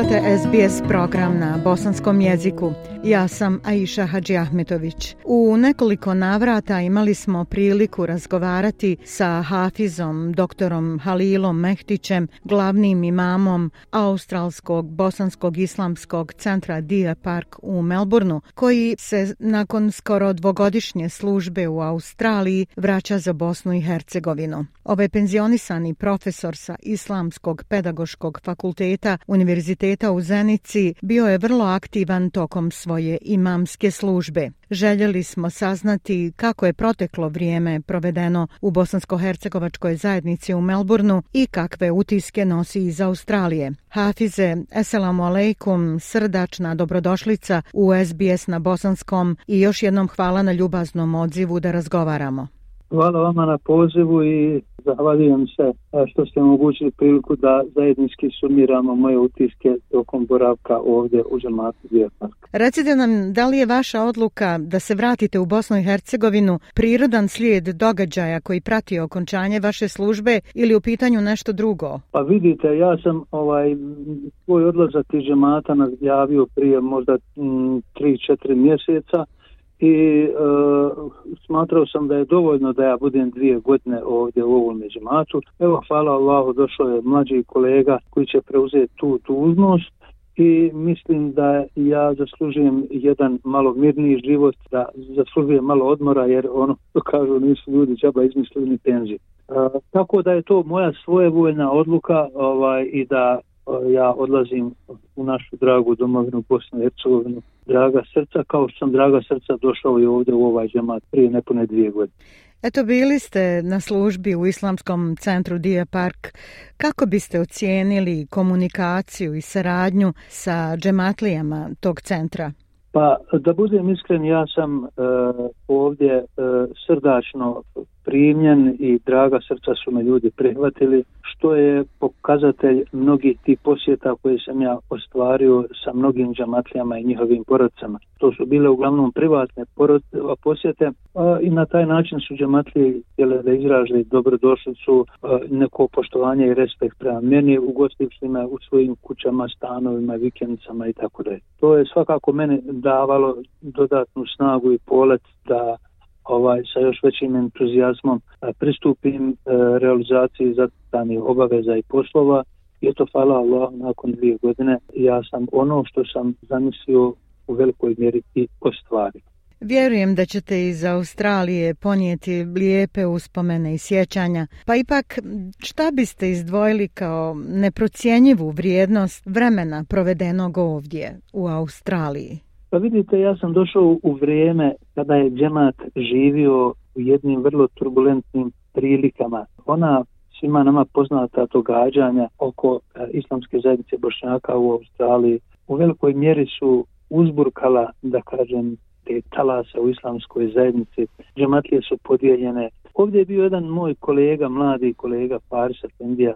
Slušate SBS program na bosanskom jeziku. Ja sam Aisha Hadži Ahmetović. U nekoliko navrata imali smo priliku razgovarati sa Hafizom, doktorom Halilom Mehtićem, glavnim imamom Australskog bosanskog islamskog centra Dia Park u Melbourneu, koji se nakon skoro dvogodišnje službe u Australiji vraća za Bosnu i Hercegovinu. Ovaj penzionisani profesor sa Islamskog pedagoškog fakulteta Univerziteta fakulteta u Zenici bio je vrlo aktivan tokom svoje imamske službe. Željeli smo saznati kako je proteklo vrijeme provedeno u bosansko-hercegovačkoj zajednici u Melbourneu i kakve utiske nosi iz Australije. Hafize, eselamu alejkum, srdačna dobrodošlica u SBS na bosanskom i još jednom hvala na ljubaznom odzivu da razgovaramo. Hvala vama na pozivu i zahvaljujem se e, što ste omogućili priliku da zajednički sumiramo moje utiske tokom boravka ovdje u žematu Zvijepark. Recite nam da li je vaša odluka da se vratite u Bosnu i Hercegovinu prirodan slijed događaja koji prati okončanje vaše službe ili u pitanju nešto drugo? Pa vidite, ja sam ovaj svoj odlazak iz Žemata javio prije možda 3-4 mm, mjeseca i e, smatrao sam da je dovoljno da ja budem dvije godine ovdje u ovom međumatu. Evo, hvala Allahu, došao je mlađi kolega koji će preuzeti tu dužnost i mislim da ja zaslužujem jedan malo mirniji život, da zaslužujem malo odmora jer ono kažu nisu ljudi džaba izmislili ni penziju. E, tako da je to moja svojevoljna odluka ovaj, i da e, ja odlazim u našu dragu domovinu Bosnu draga srca, kao što sam draga srca došao i ovdje u ovaj džemat prije nepune dvije godine. Eto, bili ste na službi u Islamskom centru Dija Park. Kako biste ocijenili komunikaciju i saradnju sa džematlijama tog centra? Pa, da budem iskren, ja sam eh, ovdje eh, srdačno primljen i draga srca su me ljudi prihvatili, što je pokazatelj mnogih tih posjeta koje sam ja ostvario sa mnogim džamatlijama i njihovim porodcama. To su bile uglavnom privatne posjete i na taj način su džamatlije htjele da izražili dobrodošlicu, neko poštovanje i respekt prema meni, u gostivstvima, u svojim kućama, stanovima, vikendicama i tako dalje. To je svakako meni davalo dodatnu snagu i polet da ovaj sa još većim entuzijazmom pristupim e, realizaciji zadanih obaveza i poslova i to hvala Allah nakon dvije godine ja sam ono što sam zamislio u velikoj mjeri i ostvario. Vjerujem da ćete iz Australije ponijeti lijepe uspomene i sjećanja, pa ipak šta biste izdvojili kao neprocjenjivu vrijednost vremena provedenog ovdje u Australiji? Pa vidite, ja sam došao u vrijeme kada je džemat živio u jednim vrlo turbulentnim prilikama. Ona svima nama poznata događanja oko e, islamske zajednice Bošnjaka u Australiji u velikoj mjeri su uzburkala, da kažem, te talase u islamskoj zajednici. Džematlije su podijeljene. Ovdje je bio jedan moj kolega, mladi kolega Paris Atendija,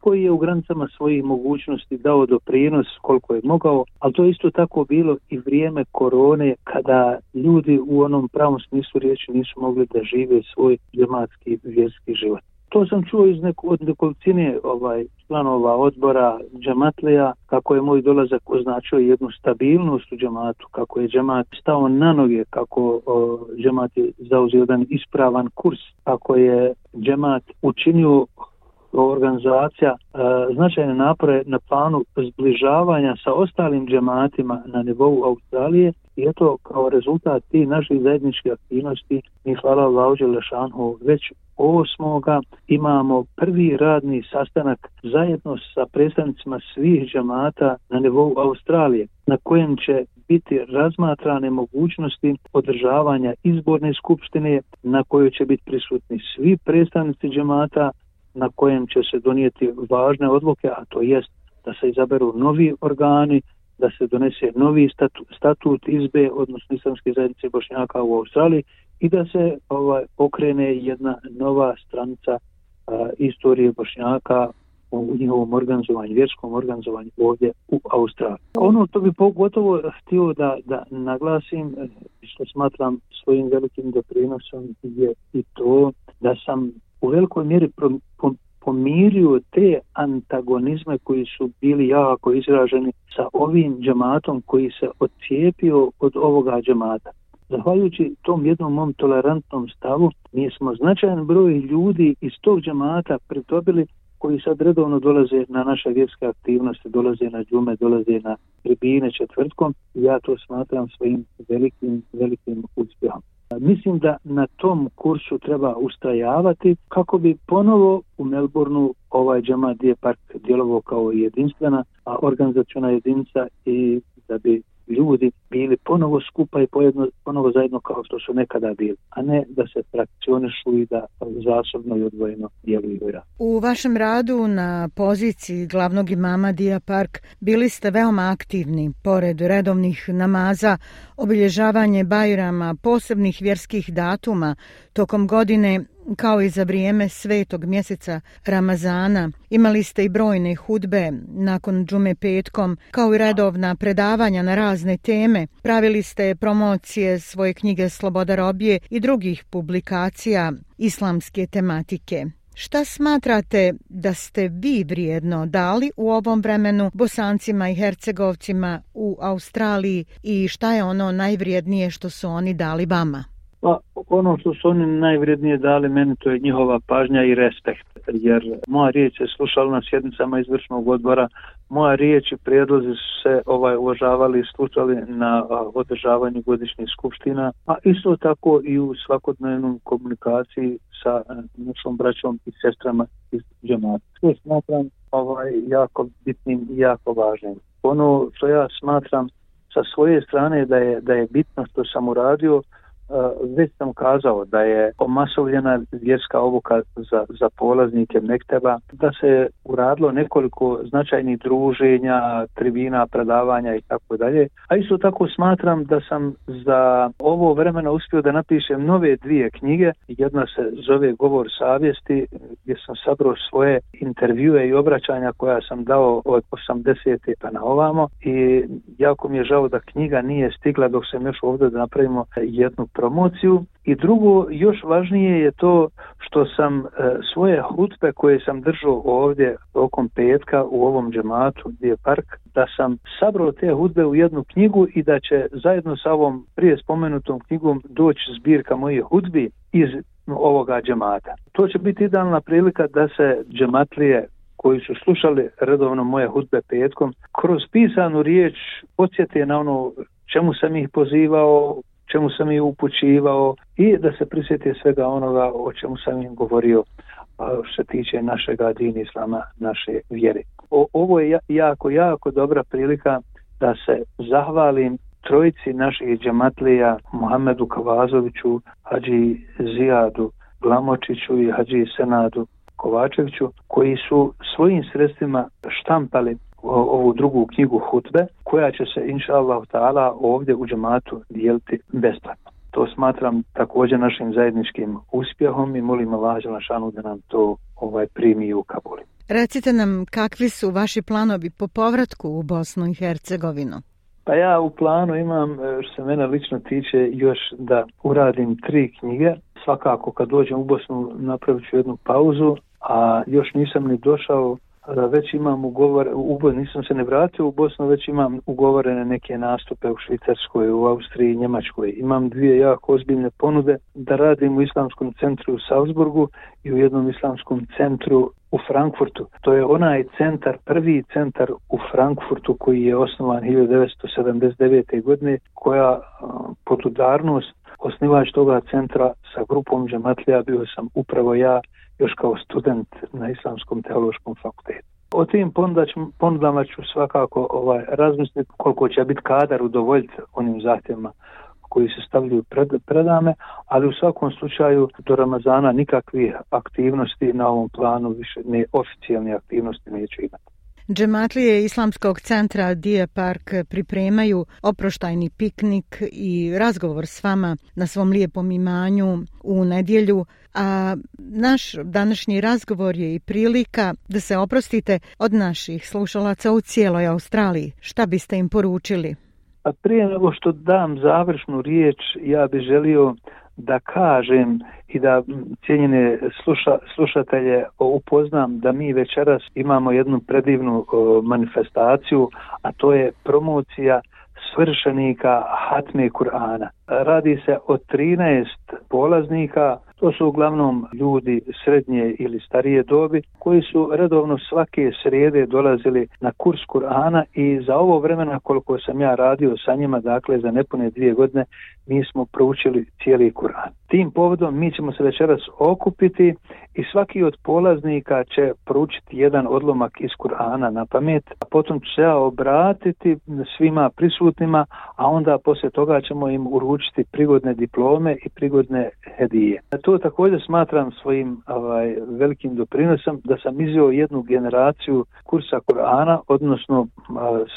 koji je u granicama svojih mogućnosti dao doprinos koliko je mogao, ali to je isto tako bilo i vrijeme korone kada ljudi u onom pravom smislu riječi nisu mogli da žive svoj i vjerski život. To sam čuo iz neko, od nekolicine ovaj, članova odbora džamatlija, kako je moj dolazak označio jednu stabilnost u džamatu, kako je džamat stao na noge, kako o, džemat je zauzio jedan ispravan kurs, kako je džemat učinio organizacija e, značajne napore na planu zbližavanja sa ostalim džematima na nivou Australije i eto kao rezultat ti naših zajedničkih aktivnosti mi hvala Lauđe Lešanhu već osmoga imamo prvi radni sastanak zajedno sa predstavnicima svih džemata na nivou Australije na kojem će biti razmatrane mogućnosti održavanja izborne skupštine na kojoj će biti prisutni svi predstavnici džemata na kojem će se donijeti važne odluke, a to jest da se izaberu novi organi, da se donese novi statut, izbe, odnosno islamske zajednice Bošnjaka u Australiji i da se ovaj, okrene jedna nova stranica a, istorije Bošnjaka u njihovom organizovanju, vjerskom organizovanju ovdje u Australiji. Ono to bi pogotovo htio da, da naglasim, e, što smatram svojim velikim doprinosom, je i to da sam u velikoj mjeri pomirio te antagonizme koji su bili jako izraženi sa ovim džematom koji se odcijepio od ovoga džemata. Zahvaljujući tom jednom mom tolerantnom stavu, mi smo značajan broj ljudi iz tog džemata pritobili koji sad redovno dolaze na naše vjerske aktivnosti, dolaze na džume, dolaze na tribine četvrtkom. Ja to smatram svojim velikim, velikim uspjehom. Mislim da na tom kursu treba ustrajavati kako bi ponovo u Melbourneu ovaj Džama Park djelovao kao jedinstvena a organizaciona jedinica i da bi ljudi bili ponovo skupa i ponovo zajedno kao što su nekada bili, a ne da se frakcionišu i da zasobno i odvojeno djeluju U vašem radu na poziciji glavnog imama Dija Park bili ste veoma aktivni, pored redovnih namaza, obilježavanje bajrama, posebnih vjerskih datuma, tokom godine kao i za vrijeme svetog mjeseca Ramazana, imali ste i brojne hudbe nakon džume petkom, kao i redovna predavanja na razne teme. Pravili ste promocije svoje knjige Sloboda robije i drugih publikacija islamske tematike. Šta smatrate da ste vi vrijedno dali u ovom vremenu bosancima i hercegovcima u Australiji i šta je ono najvrijednije što su oni dali vama? Pa ono što su oni najvrednije dali meni to je njihova pažnja i respekt jer moja riječ je slušala na sjednicama izvršnog odbora, moja riječ i prijedlozi su se ovaj uvažavali i slušali na održavanju godišnjih skupština, a isto tako i u svakodnevnom komunikaciji sa našom braćom i sestrama iz džemata. To smatram ovaj, jako bitnim i jako važnim. Ono što ja smatram sa svoje strane da je, da je bitno što sam uradio, Eh, već sam kazao da je omasovljena vjerska obuka za, za polaznike Mekteba, da se uradilo nekoliko značajnih druženja, tribina, predavanja i tako dalje. A isto tako smatram da sam za ovo vremena uspio da napišem nove dvije knjige. Jedna se zove Govor savjesti gdje sam sabro svoje intervjue i obraćanja koja sam dao od 80. pa na ovamo i jako mi je žao da knjiga nije stigla dok sam još ovdje da napravimo jednu promociju i drugo još važnije je to što sam e, svoje hutbe koje sam držao ovdje okom petka u ovom džematu gdje je park da sam sabrao te hudbe u jednu knjigu i da će zajedno sa ovom prije spomenutom knjigom doći zbirka mojih hutbi iz ovoga džemata. To će biti idealna prilika da se džematlije koji su slušali redovno moje hudbe petkom, kroz pisanu riječ podsjete na ono čemu sam ih pozivao, čemu sam i upućivao i da se prisjeti svega onoga o čemu sam im govorio što tiče našega din islama, naše vjere. ovo je jako, jako dobra prilika da se zahvalim trojici naših džematlija Muhammedu Kavazoviću, Hadži Zijadu, Glamočiću i Hadži Senadu Kovačeviću koji su svojim sredstvima štampali ovu drugu knjigu hutbe koja će se inša Allah ta'ala ovdje u džematu dijeliti besplatno. To smatram također našim zajedničkim uspjehom i molim Allah šanu da nam to ovaj primi u Kabuli. Recite nam kakvi su vaši planovi po povratku u Bosnu i Hercegovinu? Pa ja u planu imam, e, što se mene lično tiče, još da uradim tri knjige. Svakako kad dođem u Bosnu napravit ću jednu pauzu, a još nisam ni došao već imam ugovor, nisam se ne vratio u Bosnu, već imam ugovorene neke nastupe u Švicarskoj, u Austriji i Njemačkoj. Imam dvije jako ozbiljne ponude da radim u islamskom centru u Salzburgu i u jednom islamskom centru u Frankfurtu. To je onaj centar, prvi centar u Frankfurtu koji je osnovan 1979. godine koja potudarnost osnivač toga centra sa grupom džematlija bio sam upravo ja još kao student na Islamskom teološkom fakultetu. O tim ponudama ću svakako ovaj, razmisliti koliko će biti kadar udovoljiti onim zahtjevima koji se stavljaju pred, predame, ali u svakom slučaju do Ramazana nikakvih aktivnosti na ovom planu više ne oficijalne aktivnosti neće imati. Džematlije Islamskog centra Dije Park pripremaju oproštajni piknik i razgovor s vama na svom lijepom imanju u nedjelju, a naš današnji razgovor je i prilika da se oprostite od naših slušalaca u cijeloj Australiji. Šta biste im poručili? A prije nego što dam završnu riječ, ja bih želio da kažem i da cijenjene sluša, slušatelje upoznam da mi večeras imamo jednu predivnu manifestaciju, a to je promocija svršenika Hatme Kur'ana. Radi se o 13 polaznika to su uglavnom ljudi srednje ili starije dobi koji su redovno svake srijede dolazili na kurs Kur'ana i za ovo vremena koliko sam ja radio sa njima, dakle za nepune dvije godine, mi smo proučili cijeli Kur'an. Tim povodom mi ćemo se večeras okupiti i svaki od polaznika će proučiti jedan odlomak iz Kur'ana na pamet, a potom ću se ja obratiti svima prisutnima, a onda poslije toga ćemo im uručiti prigodne diplome i prigodne hedije to također smatram svojim ovaj, velikim doprinosom da sam izveo jednu generaciju kursa Korana, odnosno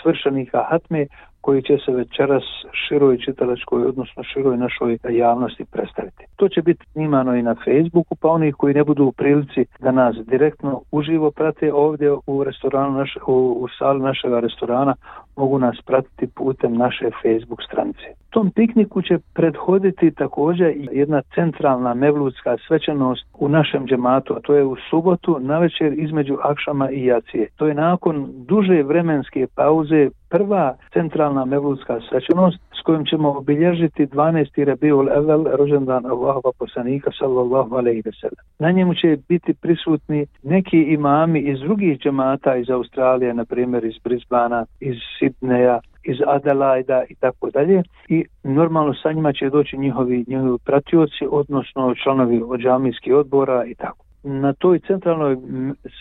svršenika Hatme koji će se večeras široj čitalačkoj, odnosno široj našoj javnosti predstaviti. To će biti snimano i na Facebooku, pa oni koji ne budu u prilici da nas direktno uživo prate ovdje u restoranu naš, u, u sali našega restorana mogu nas pratiti putem naše Facebook stranice. Tom pikniku će prethoditi također jedna centralna mevludska svećanost u našem džematu, a to je u subotu na večer između Akšama i Jacije. To je nakon duže vremenske pauze prva centralna mevulska svečanost s kojom ćemo obilježiti 12. rabijul Evel rođendan Allahova poslanika sallallahu alaihi ve Na njemu će biti prisutni neki imami iz drugih džemata iz Australije, na primjer iz Brisbana, iz Sidneja, iz Adelaida i tako dalje i normalno sa njima će doći njihovi, njihovi pratioci, odnosno članovi od džamijskih odbora i tako na toj centralnoj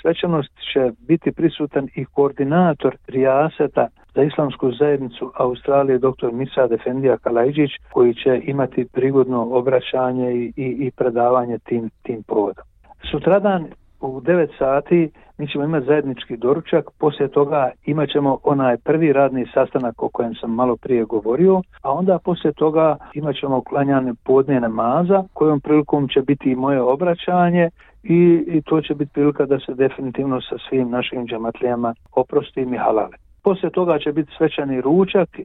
svećanosti će biti prisutan i koordinator rijaseta za islamsku zajednicu Australije dr. Misa Defendija Kalajđić koji će imati prigodno obraćanje i, i, predavanje tim, tim povodom. Sutradan u 9 sati mi ćemo imati zajednički doručak, poslije toga imat ćemo onaj prvi radni sastanak o kojem sam malo prije govorio, a onda poslije toga imat ćemo uklanjane podne namaza, kojom prilikom će biti i moje obraćanje i, i to će biti prilika da se definitivno sa svim našim džamatlijama oprostim i halale. Poslije toga će biti svečani ručak i,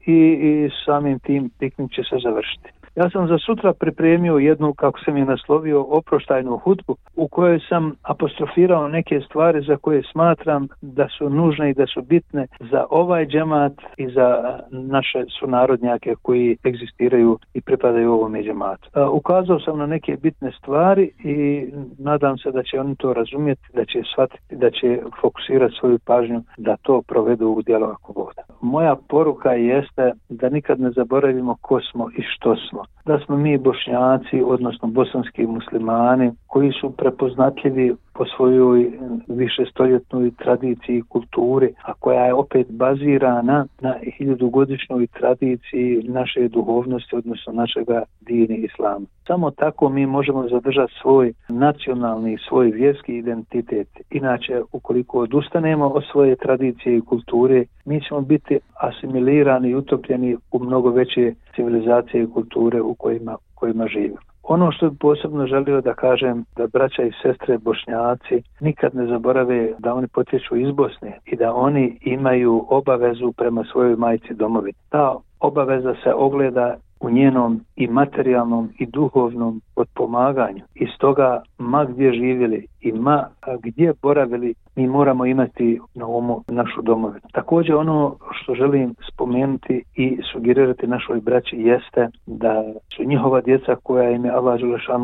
i samim tim piknik će se završiti. Ja sam za sutra pripremio jednu, kako sam je naslovio, oproštajnu hutbu u kojoj sam apostrofirao neke stvari za koje smatram da su nužne i da su bitne za ovaj džemat i za naše sunarodnjake koji egzistiraju i pripadaju ovom džematu. Ukazao sam na neke bitne stvari i nadam se da će oni to razumjeti, da će shvatiti, da će fokusirati svoju pažnju da to provedu u djelo ako voda moja poruka jeste da nikad ne zaboravimo ko smo i što smo. Da smo mi bošnjaci, odnosno bosanski muslimani, koji su prepoznatljivi po svojoj višestoljetnoj tradiciji kulture, a koja je opet bazirana na hiljadugodišnjoj tradiciji naše duhovnosti, odnosno našega dini islama. Samo tako mi možemo zadržati svoj nacionalni, svoj vjerski identitet. Inače, ukoliko odustanemo od svoje tradicije i kulture, mi ćemo biti asimilirani i utopljeni u mnogo veće civilizacije i kulture u kojima, kojima živimo. Ono što bi posebno želio da kažem da braća i sestre bošnjaci nikad ne zaborave da oni potječu iz Bosne i da oni imaju obavezu prema svojoj majci domovi. Ta obaveza se ogleda u njenom i materijalnom i duhovnom potpomaganju. I stoga ma gdje živjeli i ma gdje boravili mi moramo imati na umu našu domovinu. Također ono što želim spomenuti i sugerirati našoj braći jeste da su njihova djeca koja im je Allah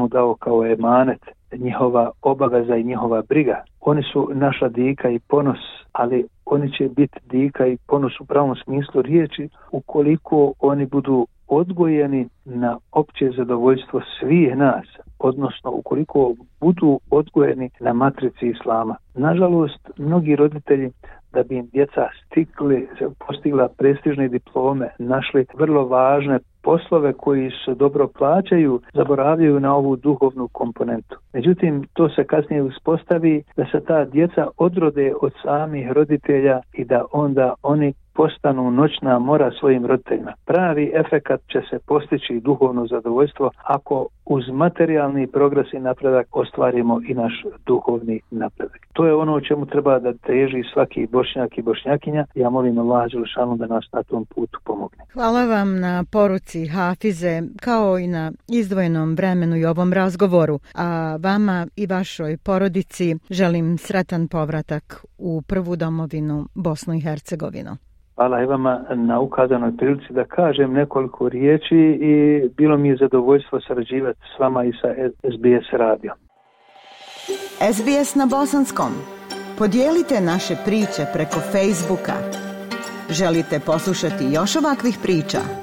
dao kao emanet njihova obaveza i njihova briga. Oni su naša dika i ponos, ali oni će biti dika i ponos u pravom smislu riječi ukoliko oni budu odgojeni na opće zadovoljstvo svih nas, odnosno ukoliko budu odgojeni na matrici islama. Nažalost, mnogi roditelji da bi im djeca stikli, postigla prestižne diplome, našli vrlo važne poslove koji se dobro plaćaju zaboravljaju na ovu duhovnu komponentu. Međutim, to se kasnije uspostavi da se ta djeca odrode od samih roditelja i da onda oni postanu noćna mora svojim roditeljima. Pravi efekat će se postići duhovno zadovoljstvo ako uz materijalni progres i napredak ostvarimo i naš duhovni napredak. To je ono o čemu treba da teži svaki bošnjak i bošnjakinja. Ja molim Allah Želšanu da nas na tom putu pomogne. Hvala vam na poruci i Hafize, kao i na izdvojenom vremenu i ovom razgovoru, a vama i vašoj porodici želim sretan povratak u prvu domovinu Bosnu i Hercegovinu. Hvala i vama na ukazanoj prilici da kažem nekoliko riječi i bilo mi je zadovoljstvo sarađivati s vama i sa SBS radio. SBS na bosanskom. Podijelite naše priče preko Facebooka. Želite poslušati još ovakvih priča?